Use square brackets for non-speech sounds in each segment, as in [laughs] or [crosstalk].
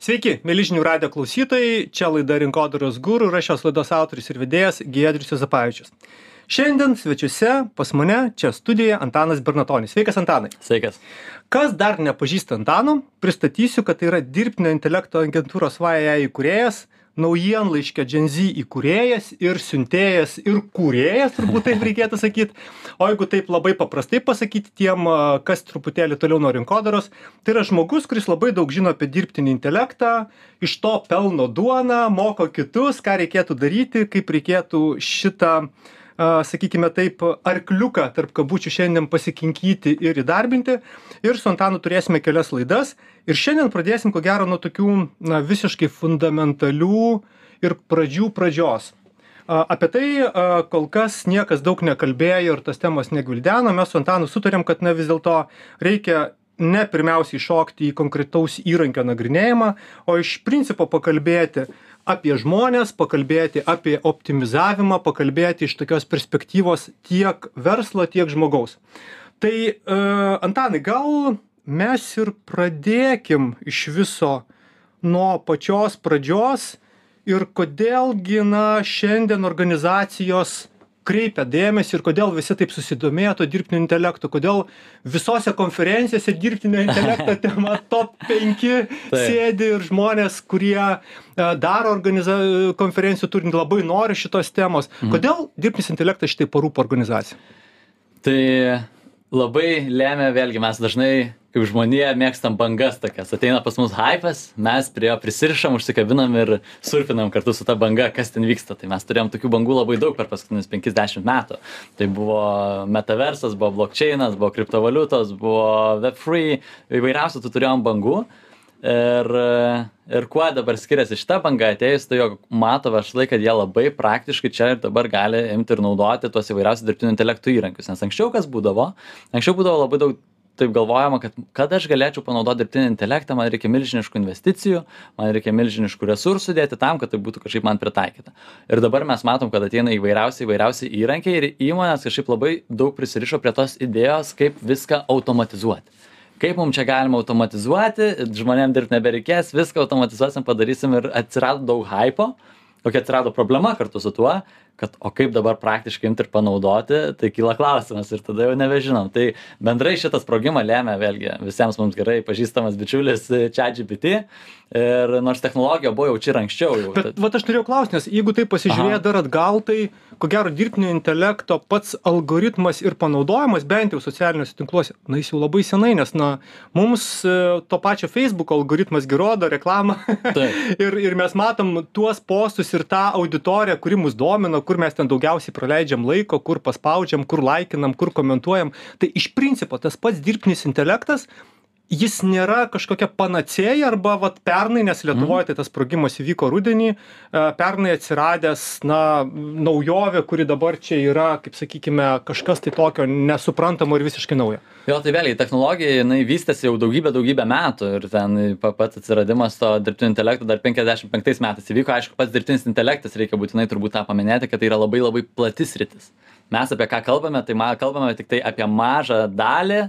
Sveiki, mėlyžinių radio klausytojai, čia laida Rinkodaros gūrų ir aš šios laidos autorius ir vedėjas Giedrius Zapavičius. Šiandien svečiuose pas mane čia studijoje Antanas Bernatonis. Sveikas, Antanai. Sveikas. Kas dar nepažįsta Antano, pristatysiu, kad tai yra dirbtinio intelekto agentūros VAE įkūrėjas, naujienlaiškio Gen Z įkūrėjas ir siuntėjas ir kūrėjas, turbūt taip reikėtų sakyti. O jeigu taip labai paprastai pasakyti tiem, kas truputėlį toliau nuo rinkodaros, tai yra žmogus, kuris labai daug žino apie dirbtinį intelektą, iš to pelno duoną, moko kitus, ką reikėtų daryti, kaip reikėtų šitą sakykime taip, arkliuką tarp kabučių šiandien pasikinkyti ir įdarbinti. Ir su Antanu turėsime kelias laidas. Ir šiandien pradėsim, ko gero, nuo tokių na, visiškai fundamentalių ir pradžių pradžios. Apie tai kol kas niekas daug nekalbėjo ir tas temas negvildeno. Mes su Antanu sutarėm, kad na vis dėlto reikia ne pirmiausiai šokti į konkretaus įrankio nagrinėjimą, o iš principo pakalbėti apie žmones, pakalbėti apie optimizavimą, pakalbėti iš tokios perspektyvos tiek verslo, tiek žmogaus. Tai uh, Antanai, gal mes ir pradėkim iš viso nuo pačios pradžios ir kodėlgi na šiandien organizacijos kreipia dėmesį ir kodėl visi taip susidomėjo tuo dirbtiniu intelektu, kodėl visose konferencijose dirbtinio [laughs] intelekto tema top 5 sėdi ir žmonės, kurie e, daro organiza... konferencijų turint labai nori šitos temos. Mhm. Kodėl dirbtinis intelektas šitai parūpo organizacija? Tai labai lėmė, vėlgi mes dažnai kaip žmonija mėgstam bangas tokias. Ateina pas mus haipas mes prie jo prisirišam užsikabinam ir surfinam kartu su ta banga kas ten vyksta. Tai mes turėjom tokių bangų labai daug per paskutinius penkis dešimt metų. Tai buvo metaversas buvo blokčeinas buvo kriptovaliutos buvo web free įvairiausių tų turėjom bangų. Ir ir kuo dabar skiriasi šita banga atėjus tai jog mato verslai kad jie labai praktiškai čia ir dabar gali imti ir naudoti tuos įvairiausius dirbtinio intelekto įrankius. Nes anksčiau kas būdavo? Anksčiau būdavo labai daug taip galvojama kad kad aš galėčiau panaudot dirbtinį intelektą man reikia milžiniškų investicijų man reikia milžiniškų resursų dėti tam kad tai būtų kažkaip man pritaikyta. Ir dabar mes matom kad ateina įvairiausi įvairiausi įrankiai ir įmonės kažkaip labai daug prisirišo prie tos idėjos kaip viską automatizuoti. Kaip mum čia galima automatizuoti žmonėm dirbt nebereikės viską automatizuosim padarysim ir atsirado daug haipo tokia atsirado problema kartu su tuo kad o kaip dabar praktiškai imt ir panaudoti tai kyla klausimas ir tada jau nebežinom. Tai bendrai šitą sprogimą lėmė vėlgi visiems mums gerai pažįstamas bičiulis chatgpt. Ir nors technologija buvo jau čia ir anksčiau jau bet vat aš norėjau klaust nes jeigu taip pasižiūrėt dar atgal tai ko gero dirbtinio intelekto pats algoritmas ir panaudojimas bent jau socialiniuose tinkluose na jis jau labai senai nes na mums e, to pačio feisbuko algoritmas gi rodo reklamą. [laughs] Ir ir mes matom tuos postus ir tą auditoriją kuri mus domina kur mes ten daugiausiai praleidžiam laiko kur paspaudžiam kur laikinam kur komentuojam. Tai iš principo tas pats dirbtinis intelektas jis nėra kažkokia panacėja arba vat pernai nes lietuvoj tai tas sprogimas įvyko rudenį e, pernai atsiradęs na naujovė kuri dabar čia yra kaip sakykime kažkas tai tokio nesuprantamo ir visiškai naujo. Jo tai vėlgi technologija jinai vystėsi jau daugybę daugybę metų ir ten pa pats atsiradimas to dirbtinio intelekto dar penkiasdešim penktais metais įvyko. Aišku pats dirbtinis intelektas reikia būtinai turbūt tą paminėti kad tai yra labai labai plati sritis. Mes apie ką kalbame tai ma kalbame tiktai apie mažą dalį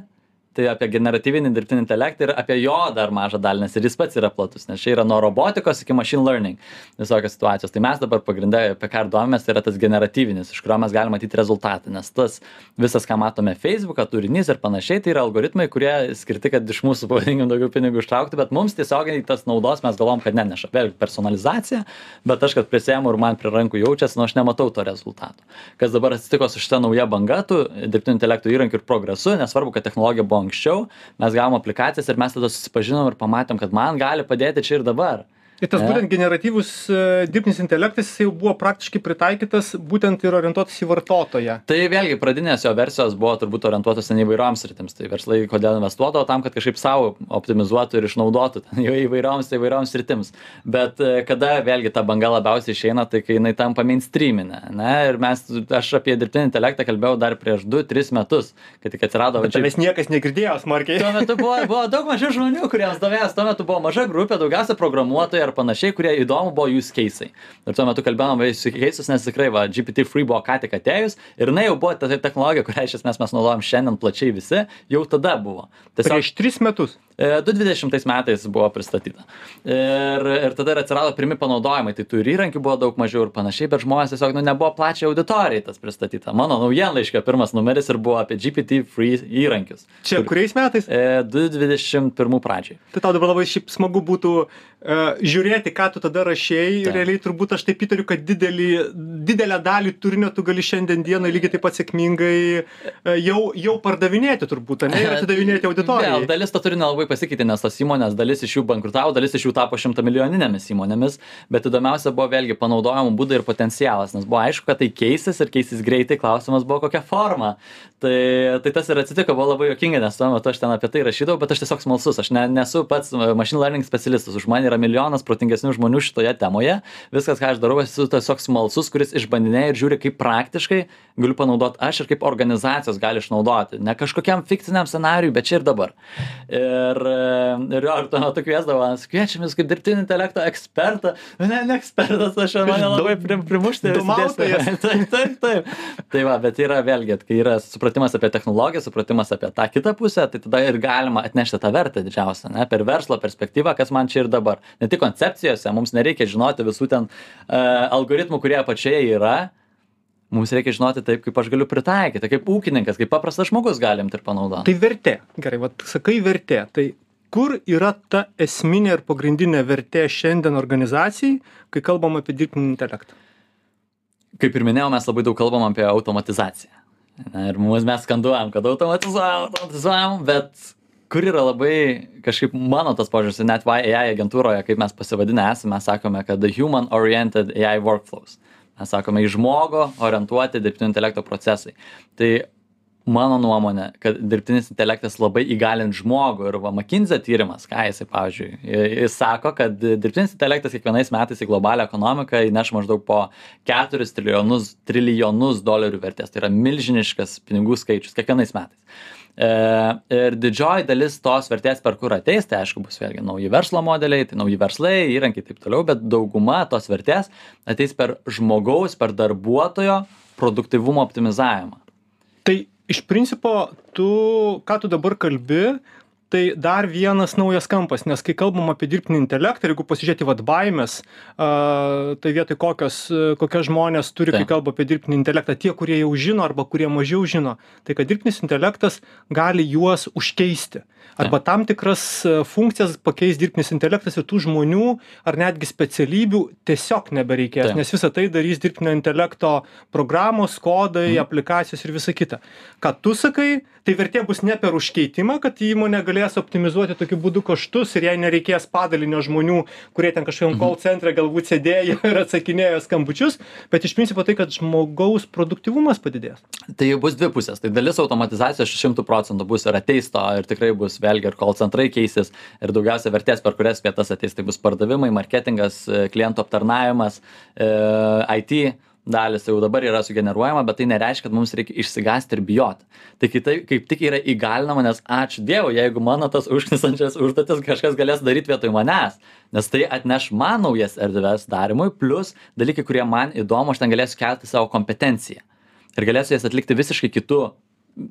tai apie generatyvinį dirbtinį intelektą ir apie jo dar mažą dalį nes ir jis pats yra platus nes čia yra nuo robotikos iki machine learning visokios situacijos. Tai mes dabar pagrinde apie ką ir domimės tai yra tas generatyvinis iš kurio mes galim matyt rezultatą nes tas visas ką matome feisbuką turinys ir panašiai tai yra algoritmai kurie skirti kad iš mūsų [laughs] pavadinkim daugiau pinigų ištrauktų bet mums tiesiogiai tas naudos mes galvojam kad neneša. Vėlgi personalizacija bet aš kad prisiimu ir man prie rankų jaučiasi nu aš nematau to rezultato. Kas dabar atsitiko su šita nauja banga tų dirbtinio intelekto įrankių ir progresu nesvarbu kad technologija buvo anksčiau mes gavom aplikacijas ir mes tada susipažinom ir pamatėm kad man gali padėti čia ir dabar ir tas būtent generatyvus e, dirbtinis intelektas jisai jau buvo praktiškai pritaikytas būtent ir orientuotas į vartotoją. Tai vėlgi pradinės jo versijos buvo turbūt orientuotos ten įvairioms sritims. Tai verslai kodėl investuodavo tam kad kažkaip sau optimizuotų ir išnaudotų jau [laughs] įvairioms įvairioms sritims. Bet e, kada vėlgi ta banga labiausiai išeina tai kai jinai tampa meinstryminė ane ir mes aš apie dirbtinį intelektą kalbėjau dar prieš du tris metus kai tik atsirado bet tavęs niekas negirdėjo smarkiai. Tuo metu buvo buvo daug mažiau žmonių kuriems domėjos tuo metu buvo maža grupė daugiausia programuotojai ar panašiai kurie įdomu buvo use keisai ir tuo metu kalbėjom apie use keisus nes tikrai va gpt free buvo ką tik atėjus ir jinai jau buvo ta technologija kurią iš esmės mes naudojam šiandien plačiai visi jau tada buvo. Tiesiog prieš tris metus 2020 metais buvo pristatyta. Ir, ir tada ir atsirado pirmi panaudojimai, tai tų ir įrankių buvo daug mažiau ir panašiai, bet žmonės tiesiog nu, nebuvo plačiai auditorijai tas pristatyta. Mano naujienlaiškio pirmas numeris ir buvo apie GPT-free įrankius. Čia Kur- kuriais metais? E, 2021 pradžiai. Tai tau dabar labai šiaip smagu būtų uh, žiūrėti, ką tu tada rašėjai. Taip. Realiai turbūt aš taip įtariu, kad didelį, didelę dalį turinio tu gali šiandien dieną lygiai taip pat sėkmingai uh, jau, jau pardavinėti turbūt, ne? Ir atidavinėti [laughs] Vėl, auditorijai. dalis to turinio labai pasikeitė, nes tos įmonės, dalis iš jų bankrutavo, dalis iš jų tapo šimtamilijoninėmis įmonėmis, bet įdomiausia buvo vėlgi panaudojimo būdai ir potencialas, nes buvo aišku, kad tai keisis ir keisis greitai, klausimas buvo kokia forma. Tai, tai tas ir atsitiko, buvo labai jokinga, nes tuo metu aš ten apie tai rašydavau, bet aš tiesiog smalsus, aš ne, nesu pats e, machine learning specialistas, už mane yra milijonas protingesnių žmonių šitoje temoje, viskas, ką aš darau, esu tiesiog smalsus, kuris išbandinėja ir žiūri, kaip praktiškai galiu panaudoti aš ir kaip organizacijos gali išnaudoti. Ne kažkokiam fikciniam scenariui, bet čia ir dabar. Ir, e, ir jo, ir tuo metu kviesdavo, kviečiam jūs kaip dirbtinio intelekto ekspertą. Ne, ne ekspertas, aš mane labai prim, primušti. [laughs] taip, taip, taip. Tai va, bet yra vėlgi, kai yra supratimas apie technologiją, supratimas apie tą kitą pusę, tai tada ir galima atnešti tą vertę didžiausią, ne, per verslo perspektyvą, kas man čia ir dabar. Ne tik koncepcijose, mums nereikia žinoti visų ten uh, algoritmų, kurie apačioje yra, mums reikia žinoti taip, kaip aš galiu pritaikyti, kaip ūkininkas, kaip paprastas žmogus galim ir panaudoti. Tai vertė. Gerai, va, sakai vertė. Tai kur yra ta esminė ir pagrindinė vertė šiandien organizacijai, kai kalbam apie dirbtinį intelektą? Kaip ir minėjau, mes labai daug kalbam apie automatizaciją. Na, ir mums mes skanduojam, kad automatizuojam, automatizuojam, bet kur yra labai kažkaip mano tas požiūris, net AI agentūroje, kaip mes pasivadinę esame, mes sakome, kad the human oriented AI workflows. Mes sakome, į žmogų orientuoti dirbtinio intelekto procesai. Tai mano nuomonė, kad dirbtinis intelektas labai įgalint žmogų ir va McKinsey tyrimas, ką jisai, pavyzdžiui, jis sako, kad dirbtinis intelektas kiekvienais metais į globalią ekonomiką įneš maždaug po 4 trilijonus, trilijonus dolerių vertės. Tai yra milžiniškas pinigų skaičius kiekvienais metais. E, ir didžioji dalis tos vertės, per kur ateis, tai aišku bus vėlgi nauji verslo modeliai, tai nauji verslai, įrankiai ir taip toliau, bet dauguma tos vertės ateis per žmogaus, per darbuotojo produktivumo optimizavimą. Tai iš principo, tu, ką tu dabar kalbi, tai dar vienas naujas kampas, nes kai kalbam apie dirbtinį intelektą, ir jeigu pasižiūrėti vad baimės, a, tai vietoj kokios, kokios žmonės turi, kai kalba apie dirbtinį intelektą, tie, kurie jau žino arba kurie mažiau žino, tai kad dirbtinis intelektas gali juos užkeisti. Arba tam tikras e, funkcijas pakeis dirbtinis intelektas ir tų žmonių ar netgi specialybių tiesiog nebereikės, nes visą tai darys dirbtinio intelekto programos, kodai, Mhm. aplikacijos ir visa kita. Ką tu sakai, tai vertė bus ne per užkeitimą, kad įmonė galės optimizuoti tokiu būdu kaštus ir jai nereikės padalinio žmonių, kurie ten kažkokiam call centre galbūt sėdėjo [laughs] ir atsakinėjo skambučius, bet iš principo tai, kad žmogaus produktivumas padidės. Tai bus dvi pusės. Tai dalis automatizacijos šimtų procentų bus ir ateis to ir tikrai bus vėlgi ir call centrai keisis ir daugiausia vertės per kurias vietas ateis. Tai bus pardavimai, marketingas, e, klientų aptarnavimas, e, IT dalis jau dabar yra sugeneruojama, bet tai nereiškia, kad mums reikia išsigąsti ir bijoti. Tai kitai, kaip tik yra įgalinama, nes ačiū Dievui, jeigu mano tas užknisančias užduotis kažkas galės daryti vietoj manęs, nes tai atneš man naujas erdves darimui, plus dalykai, kurie man įdomu, aš ten galėsiu kelti savo kompetenciją ir galėsiu jas atlikti visiškai kitų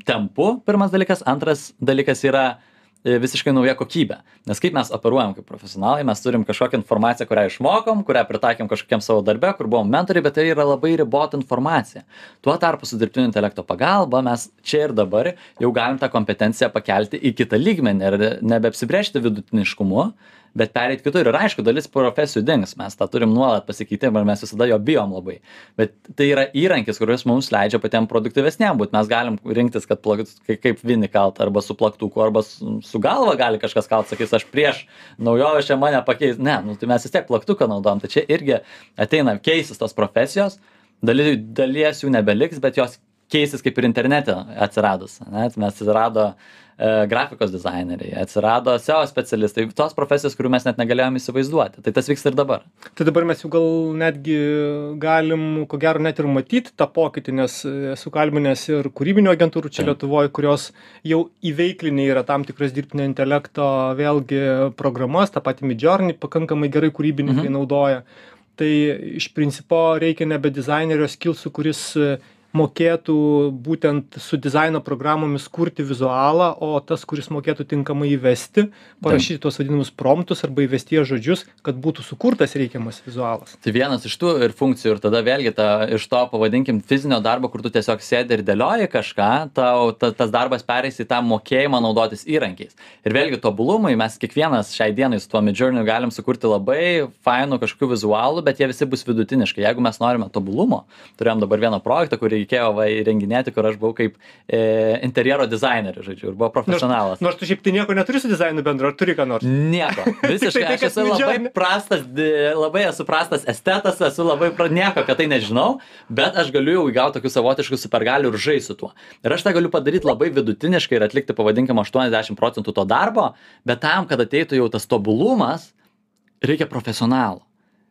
tempų, pirmas dalykas. Antras dalykas yra visiškai nauja kokybė. Nes kaip mes operuojam kaip profesionalai, mes turim kažkokią informaciją, kurią išmokom, kurią pritaikėm kažkokiam savo darbę, kur buvom mentoriai, bet tai yra labai ribota informacija. Tuo tarpu su dirbtinio intelekto pagalba mes čia ir dabar jau galim tą kompetenciją pakelti į kitą lygmenį ir nebeapsibrėžti vidutiniškumu, bet pereiti kitur. Ir aišku, dalis profesijų dings, mes tą turim nuolat pasikeitimą ir mes visada jo bijom labai. Bet tai yra įrankis, kuris mums leidžia patiem produktyvesniam būti. Mes galim rinktis, kad plak, kai- kaip vinį kalt arba su plaktuku, arba su, su galva gali kažkas kalt, sakys, aš prieš naujovę čia mane pakeis. Ne, nu, tai mes vis tiek plaktuką naudojam. Tai čia irgi ateina keisis tos profesijos, dalies jų nebeliks, bet jos keisis kaip ir internete atsiradus. Ne? Mes atsirado e, grafikos dizaineriai, atsirado SEO specialistai, tos profesijos, kurių mes net negalėjom įsivaizduoti. Tai tas vyksta ir dabar. Tai dabar mes jau gal netgi galim, ko gero, net ir matyti tą pokytį, nes esu kalbinęs ir kūrybinio agentūrų čia. Lietuvoje, kurios jau įveiklinė yra tam tikras dirbtinio intelekto vėlgi programas, tą patį Midjourney pakankamai gerai kūrybininkai Mhm. naudoja. Tai iš principo reikia nebe dizainerio skilsų, kuris mokėtų būtent su dizaino programomis kurti vizualą o tas kuris mokėtų tinkamai įvesti parašyti tuos vadinamus promptus arba įvesties žodžius kad būtų sukurtas reikiamas vizualas. Tai vienas iš tų ir funkcijų ir tada vėlgi ta iš to pavadinkim fizinio darbo kur tu tiesiog sėdi ir dėlioji kažką tau ta tas darbas pereis į tą mokėjimą naudotis įrankiais. Ir vėlgi tobulumui mes kiekvienas šiai dienai su tuo midjourney galim sukurti labai fainų kažkokių vizualų bet jie visi bus vidutiniškai. Jeigu mes norime tobulumo turėjom dabar vieną projektą kurį reikėjo va įrenginėti, kur aš buvau kaip e, interjero dizaineris, žodžiu, ir buvo profesionalas. Nors, nors tu šiaip tai nieko neturi su dizainu bendro, ar turi ką nors? Nieko. [laughs] Visiškai. tai, aš esu labai prastas, labai esu prastas estetas, esu labai pra, nieko apie tai nežinau, bet aš galiu jau įgauti tokių savotiškų supergalių ir žaisti su tuo. Ir aš tą galiu padaryti labai vidutiniškai ir atlikti, pavadinkim, 80 procentų to darbo, bet tam, kad ateitų jau tas tobulumas, reikia profesionalų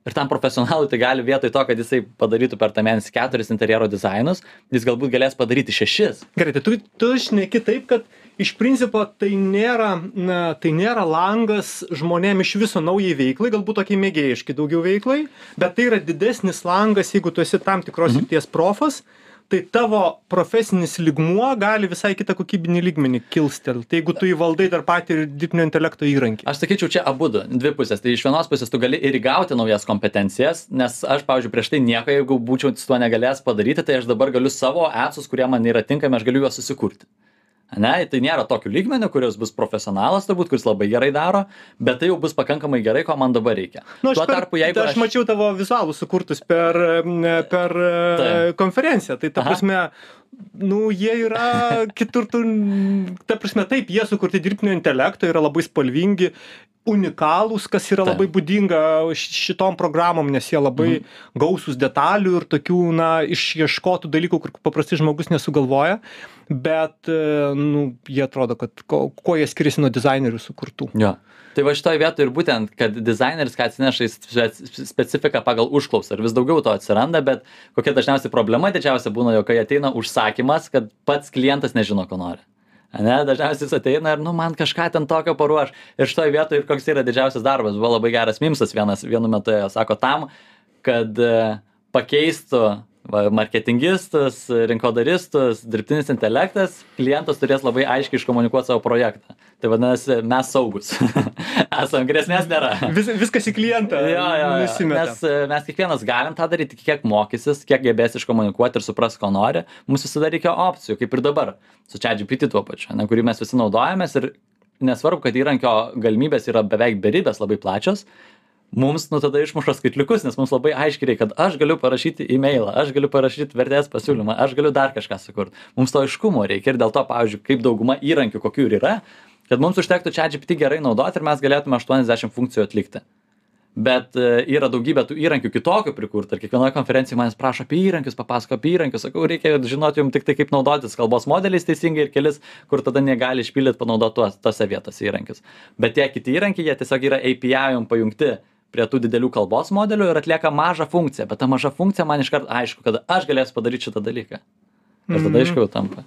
ir tam profesionalui tai gali vietoj to kad jisai padarytų per tą mėnesį keturis interjero dizainus jis galbūt galės padaryti šešis gerai tai tu tu šneki taip kad iš principo tai nėra na tai nėra langas žmonėm iš viso naujai veiklai galbūt tokiai mėgėjiškai daugiau veiklai bet tai yra didesnis langas jeigu tu esi tam tikros Mhm. srities profas tai tavo profesinis lygmuo gali visai kitą kokybinį lygmenį kilstelt jeigu tu įvaldai dar patį ir dirbtinio intelekto įrankį. Aš sakyčiau čia abudu dvi pusės. Tai iš vienos pusės tu gali ir įgauti naujas kompetencijas nes aš pavyzdžiui prieš tai nieko jeigu būčiau su tuo negalėjęs padaryti tai aš dabar galiu savo ecus kurie man yra tinkami aš galiu juos susikurti ane tai nėra tokiu lygmeniu kuris bus profesionalas turbūt kuris labai gerai daro bet tai jau bus pakankamai gerai ko man dabar reikia Nu, tuo tarpu jeigu aš mačiau tavo vizualus sukurtus per, per e, konferenciją. Tai ta prasme, nu, jie yra [laughs] kitur, tu, ta prasme, taip, jie sukurti dirbtinio intelekto, yra labai spalvingi, unikalūs, kas yra labai būdinga šitom programom, nes jie labai Mhm. gausus detalių ir tokių, na, išieškotų dalykų, kur paprastai žmogus nesugalvoja, bet, e, nu, jie atrodo, kad ko, kuo jie skiriasi nuo dizainerių sukurtų. Jo. Tai va šitoj vietoj ir būtent, kad dizaineris, ką atsineša į spe- specifiką pagal užklausą ir vis daugiau to atsiranda, bet kokia dažniausiai problema didžiausia būna, jog kai ateina užsakymas, kad pats klientas nežino, ko nori. Ne, dažniausiai jis ateina ir, nu, man kažką ten tokio paruoš. Ir šitoj vietoj ir koks yra didžiausias darbas. Buvo labai geras mimsas vienas vienu metu, ėjo, sako, tam, kad e, pakeistų va, marketingistus, rinkodaristus, dirbtinis intelektas, klientas turės labai aiškiai iškomunikuoti savo projektą. Tai vadinasi, mes saugus. [laughs] Esam, grėsmės nėra. Vis, viskas į klientą Jo, jo, jo. Mes, e, mes kiekvienas galim tą daryti, kiek mokysis, kiek gebės iškomunikuoti ir supras, ko nori. Mums visada reikia opcijų, kaip ir dabar, su ChatGPT tuo pačiu, ne, kurį mes visi naudojamės ir nesvarbu, kad įrankio galimybės yra beveik beribės, labai plačios. Mums nu tada išmuša skaitliukus, nes mums labai aiškiai reikia, kad aš galiu parašyti e-mailą, aš galiu parašyti vertės pasiūlymą, aš galiu dar kažką sukurti. Mums to aiškumo reikia ir dėl to, pavyzdžiui, kaip dauguma įrankių, kokių ir yra, kad mums užtektų čia GPT gerai naudoti ir mes galėtume 80 funkcijų atlikti. Bet e, yra daugybė tų įrankių kitokių prikurta ir kiekvienoje konferencijoje manęs prašo apie įrankius, papasako apie įrankius, sakau, reikia žinoti jums tik tai, kaip naudotis kalbos modeliais teisingai ir kelis, kur tada negali išpildyti panaudoti tose vietose įrankius. Bet tie kiti įrankiai, jie tiesiog yra API jum pajungti prie tų didelių kalbos modelių ir atlieka mažą funkciją, bet ta maža funkcija man iškart aišku, kad aš galėsiu padaryti šitą dalyką. Ir tada Mhm. aiškiau tampa.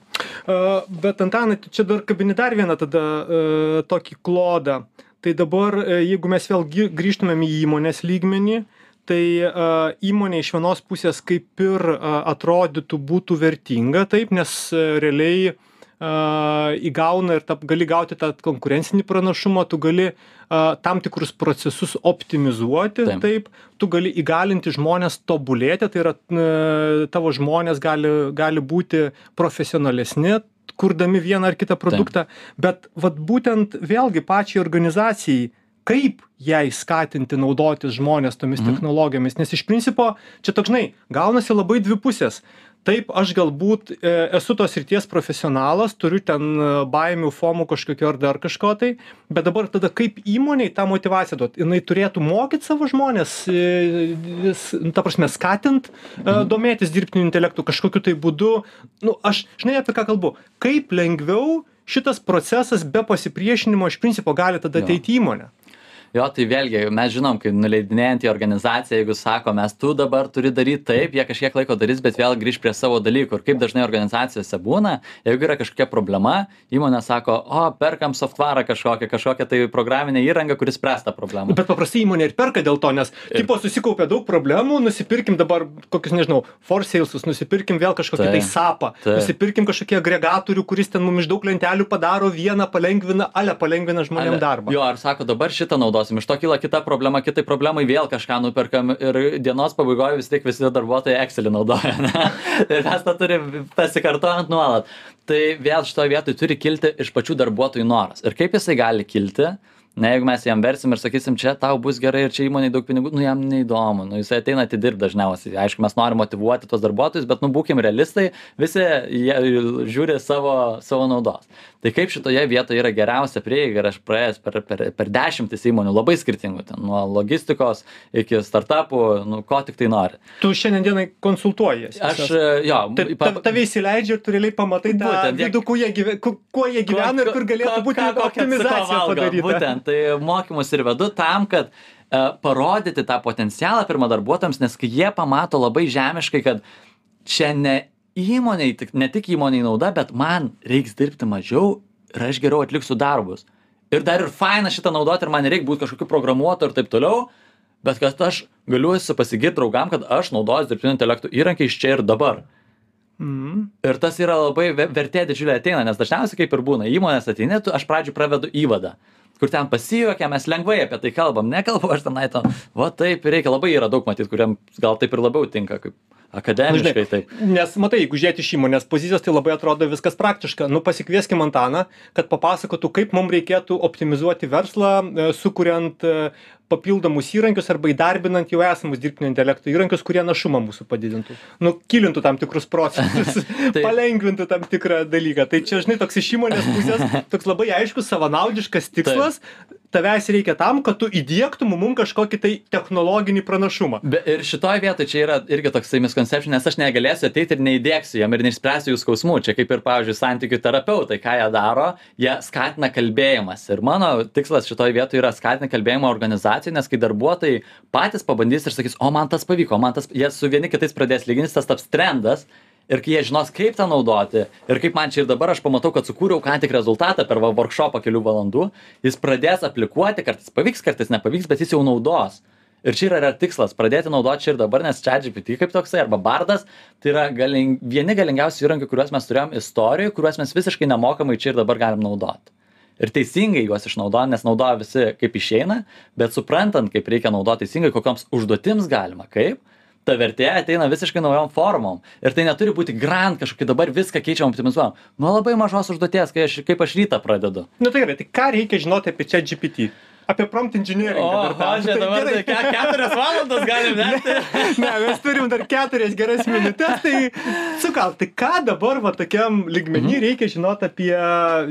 A, Bet Antanai, čia dar kabini dar vieną tada e, tokį klodą. Tai dabar, e, jeigu mes vėl grįžtumėm į įmonės lygmenį, tai a, įmonė iš vienos pusės kaip ir atrodytų būtų vertinga, taip, nes e, realiai įgauna ir tap, gali gauti tą konkurencinį pranašumą, tu gali a, tam tikrus procesus optimizuoti, Taip. taip, tu gali įgalinti žmonės tobulėti, tai yra e, tavo žmonės gali, gali būti profesionalesni, kurdami vieną ar kitą produktą, bet vat būtent vėlgi pačiai organizacijai, kaip jai skatinti naudotis žmonės tomis Mhm. technologijomis, nes iš principo čia toks, žinai, gaunasi labai dvi pusės. Taip, aš galbūt e, esu tos ryties profesionalas, turiu ten e, baimių, fomų kažkokio ar dar kažko tai, bet dabar tada kaip įmoniai tą motivaciją duoti? Jis turėtų mokyti savo žmonės, e, vis, nu, ta prasme, skatint e, domėtis dirbtiniu intelektu kažkokiu tai būdu. Nu, aš, žinai, apie ką kalbu. Kaip lengviau šitas procesas be pasipriešinimo iš principo gali tada Jo. ateiti į įmonę? Jo tai vėlgi mes žinom kai nuleidinėjant į organizaciją jeigu sako mes tu dabar turi daryt taip jie kažkiek laiko darys bet vėl grįš prie savo dalykų. Ir kaip dažnai organizacijose būna jeigu yra kažkokia problema įmonė sako o perkam softvarą kažkokį kažkokią tai programinę įrangą kuri spręs tą problemą. Bet paprastai įmonė ir perka dėl to, nes tipo susikaupė daug problemų, nusipirkim dabar kokius, nežinau, for salesus, nusipirkim vėl kažkokį tai sapą, nusipirkim kažkokį agregatorių, kuris ten mums iš daug lentelių padaro vieną, palengvina, ale palengvina žmonėm darbą. Jo, ar sako, dabar šitą naudosim, iš to kyla kita problema, kitai problemai vėl kažką nuperkam ir dienos pabaigoje vis tiek visi darbuotojai Excelį naudoja. Ne? [laughs] Ir mes tą turim pasikartojant nuolat. Tai vėl šitoje vietoje turi kilti iš pačių darbuotojų noras. Ir kaip jisai gali kilti? Na, jeigu mes jam versim ir sakysim, čia tau bus gerai ir čia įmonai daug pinigų, nu jam neįdomu, nu jisai ateina atidirbti dažniausiai. Aišku, mes norim motivuoti tos darbuotojus, bet nu būkim realistai, visi jie žiūri savo, savo naudos. Tai kaip šitoje vietoje yra geriausia prieiga ir aš praėjęs per, per, per dešimtis įmonių labai skirtingų, ten, nuo logistikos iki startupų, nu ko tik tai nori. Tu šiandienai konsultuojiesi. Aš, jo, Ta, ta, tave įsileidžia ir tu realiai pamatai tą Būtent, vidų, kuo jie, gyve, ku- kuo jie gyvena ir kur galėtų būti kokią optimizacija padaryta. Būtent, tai mokymus ir vedu tam, kad uh, parodyti tą potencialą pirmą darbuotojams, nes kai jie pamato labai žemiškai, kad čia ne įmoniai, ne tik įmoniai nauda, bet man reiks dirbti mažiau ir aš geriau atliksiu darbus. Ir dar ir faina šitą naudoti ir man nereikia būti kažkokiu programuotoju ir taip toliau, bet kad aš galiu pasigirti draugam, kad aš naudoju dirbtinio intelekto įrankiais čia ir dabar. Mhm. Ir tas yra labai ve- vertė didžiulė ateina, nes dažniausiai kaip ir būna, įmonės ateina, tu- aš pradžiui pravedu įvadą, kur ten pasijuokia, mes lengvai apie tai kalbam, nekalbu aš tenai to, va taip reikia, labai yra daug matyti, kuriam gal taip ir labiau tinka, kaip Nu, akademiškai taip. Nes matai, jeigu žiūrėti iš įmonės pozicijos, tai labai atrodo viskas praktiška. Nu, pasikvieskim Antaną, kad papasakotų, kaip mums reikėtų optimizuoti verslą, e, sukuriant e, papildomus įrankius arba įdarbinant jau esamus dirbtinio intelekto įrankius, kurie našumą mūsų padidintų. Nu, kilintų tam tikrus procentus, [laughs] Tai- palengvintų tam tikrą dalyką. Tai čia, žinai, toks iš įmonės pusės, [laughs] toks labai aiškus, savanaudiškas tikslas. Tavęs reikia tam, kad tu įdėktum mum kažkokį tai technologinį pranašumą. Be, ir šitoje vietoje čia yra irgi toksai misconception, nes aš negalėsiu ateiti ir neįdėksiu jam ir neišspręsiu jų skausmų. Čia kaip ir, pavyzdžiui, santykių terapeutai, ką jie daro, jie skatina kalbėjimas. Ir mano tikslas šitoje vietoje yra skatinti kalbėjimą organizacijai, nes kai darbuotojai patys pabandys ir sakys, o man tas pavyko, man tas, jie su vieni kitais pradės lygintis, tas taps trendas. Ir kai jie žinos, kaip tą naudoti ir kaip man čia ir dabar aš pamatau, kad sukūriau ką tik rezultatą per va workshopą kelių valandų, jis pradės aplikuoti, kartais pavyks, kartais nepavyks, bet jis jau naudos. Ir čia yra, yra tikslas pradėti naudoti čia ir dabar, nes čia GPT kaip toksai, arba bardas, tai yra galing, vieni galingiausių įrankių, kuriuos mes turėjom istorijų, kuriuos mes visiškai nemokamai čia ir dabar galim naudoti. Ir teisingai juos išnaudojam, nes naudoja visi kaip išeina, bet suprantant, kaip reikia naudoti teisingai, kokioms užduotims galima, kaip, ta vertė ateina visiškai naujom formom. Ir tai neturi būti grand kažkokia dabar viską keičiam, optimizuojam. Nuo labai mažos užduoties, kai aš, kaip aš rytą pradedu. Na tai gerai, tai ką reikia žinoti apie čia GPT? Apie prompt engineering. O, tą- dabar gerai. tai ke- keturias valandas galim [laughs] verti. ne, mes turim dar keturias geras minutės, tai sukal, tai ką dabar va tokiam lygmenį Mhm. reikia žinoti apie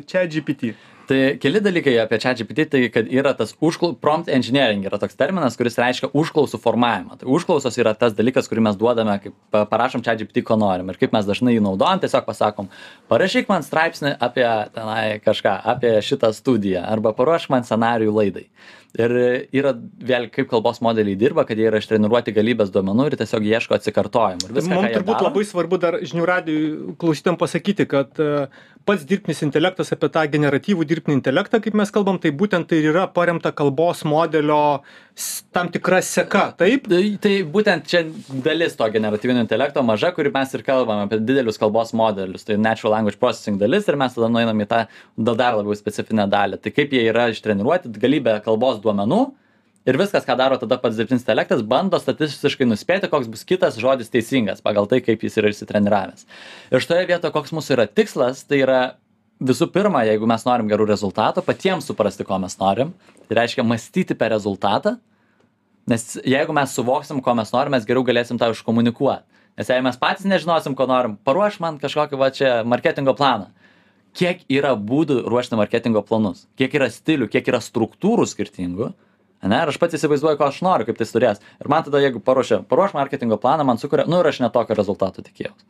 čia GPT? Tai keli dalykai apie ChatGPT, tai kad yra tas užklau, prompt engineering, yra toks terminas, kuris reiškia užklausų formavimą. Tai užklausos yra tas dalykas, kurį mes duodame, kaip pa- parašom ChatGPT, ko norim. Ir kaip mes dažnai jį naudojam, tiesiog pasakom, parašyk man straipsnį apie tenai kažką, apie šitą studiją, arba paruošk man scenarijų laidai. Ir yra vėl kaip kalbos modeliai dirba, kad jie yra ištreniruoti galybės duomenų ir tiesiog ieško atsikartojimų. Ir viską, ką jie turbūt daro- labai svarbu dar žinių radijų klausytėm pasakyti, kad e, pats dirbtinis intelektas apie tą generatyvų dirbtinį intelektą, kaip mes kalbam, tai būtent tai ir yra paremta kalbos modelio s- tam tikra seka, taip? Tai, tai būtent čia dalis to generatyvinio intelekto maža, kurį mes ir kalbame apie didelius kalbos modelius. Tai natural language processing dalis ir mes tada nueinam į tą da- dar labiau specifinę dalį. Tai kaip jie yra ištreniruoti, galybę kalbos duomenų. Ir viskas, ką daro tada pats dirbtinis intelektas, bando statistiškai nuspėti, koks bus kitas žodis teisingas pagal tai, kaip jis yra išsitreniravęs. Ir šitoje vietoje, koks mūsų yra tikslas, tai yra visų pirma, jeigu mes norim gerų rezultatų, patiems suprasti, ko mes norim. Tai reiškia mąstyti per rezultatą, Nes jeigu mes suvoksim, ko mes norim, mes geriau galėsim tą iškomunikuoti. Nes jei mes patys nežinosim, ko norim, paruoš man kažkokį va čia marketingo planą. Kiek yra būdų ruošti marketingo planus, kiek yra stilių, kiek yra struktūrų skirtingų. Ne, ir aš pats įsivaizduoju, ko aš noriu, kaip tai turės. Ir man tada, jeigu paruošia, paruoš marketingo planą, man sukuria, nu ir aš netokio rezultato tikėjausi.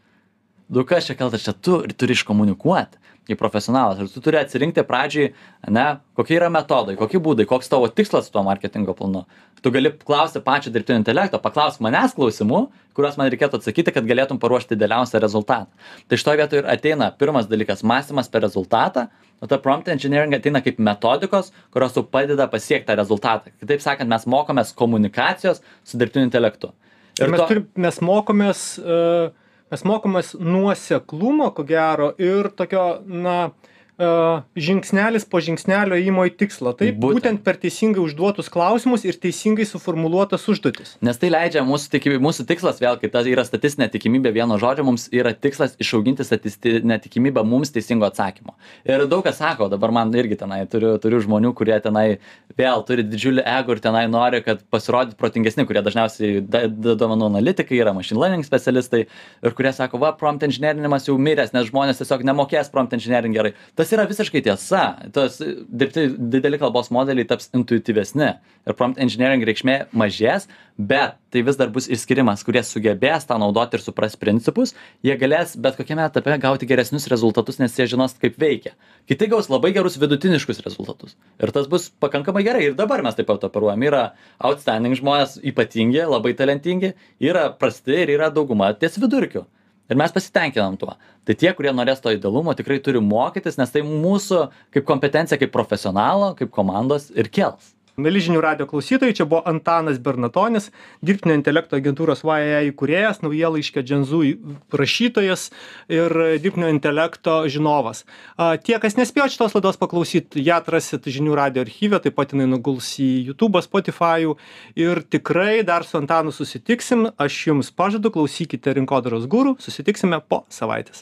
Du kas čia kaltas, čia tu ir turi iškomunikuoti. kaip profesionalas. Ir tu turi atsirinkti pradžiai ane kokie yra metodai kokie būdai koks tavo tikslas su tuo marketingo planu. Tu gali klausti pačio dirbtinio intelekto paklausk manęs klausimų kuriuos man reikėtų atsakyti kad galėtum paruošti idealiausią rezultatą. Tai šitoj vietoj ir ateina pirmas dalykas mąstymas per rezultatą. O ta prompt engineering ateina kaip metodikos kurios tau padeda pasiekt tą rezultatą. Kitaip sakant mes mokomės komunikacijos su dirbtiniu intelektu. Ir mes turim mes mokomės uh mes mokomės nuoseklumo ko gero ir tokio na žingsnelis po žingsnelio ėjimo į tikslą. Taip būtent. per teisingai užduotus klausimus ir teisingai suformuluotas užduotis. Nes tai leidžia mūsų tik mūsų tikslas vėl kai ta yra statistinė tikimybė vieno žodžio mums yra tikslas išauginti statistinę tikimybę mums teisingo atsakymo. Ir daug kas sako dabar man irgi tenai turiu turiu žmonių kurie tenai vėl turi didžiulį ego ir tenai nori kad pasirodyt protingesni kurie dažniausiai da duomenų analitikai yra machine learning specialistai ir kurie sako va prompt inžinierinimas jau miręs nes žmonės tiesiog nemokės prompt engineering gerai. Tas yra visiškai tiesa. Tos dirbti dideli kalbos modeliai taps intuityvesni ir prompt engineering reikšmė mažės bet tai vis dar bus išskyrimas kurie sugebės tą naudot ir supras principus. Jie galės bet kokiame etape gauti geresnius rezultatus nes jie žinos kaip veikia. Kiti gaus labai gerus vidutiniškus rezultatus. Ir tas bus pakankamai gerai. Ir dabar mes taip pat operuojam. Yra outstanding žmonės ypatingi labai talentingi. Yra prasti ir yra dauguma ties vidurkiu ir mes pasitenkinam tuo. Tai tie kurie norės to idealumo tikrai turi mokytis nes tai mūsų kaip kompetencija kaip profesionalo kaip komandos ir kels mieli žinių radijo klausytojai čia buvo antanas bernatonis dirbtinio intelekto agentūros vaai įkūrėjas naujienlaiškio dženzu rašytojas ir dirbtinio intelekto žinovas. Tie kas nespėjot šitos laidos paklausyt ją atrasit žinių radijo archyve taip pat jinai nuguls į jutubą spotifajų ir tikrai dar su antanu susitiksim. Aš jums pažadu klausykite rinkodaros guru. Susitiksime po savaitės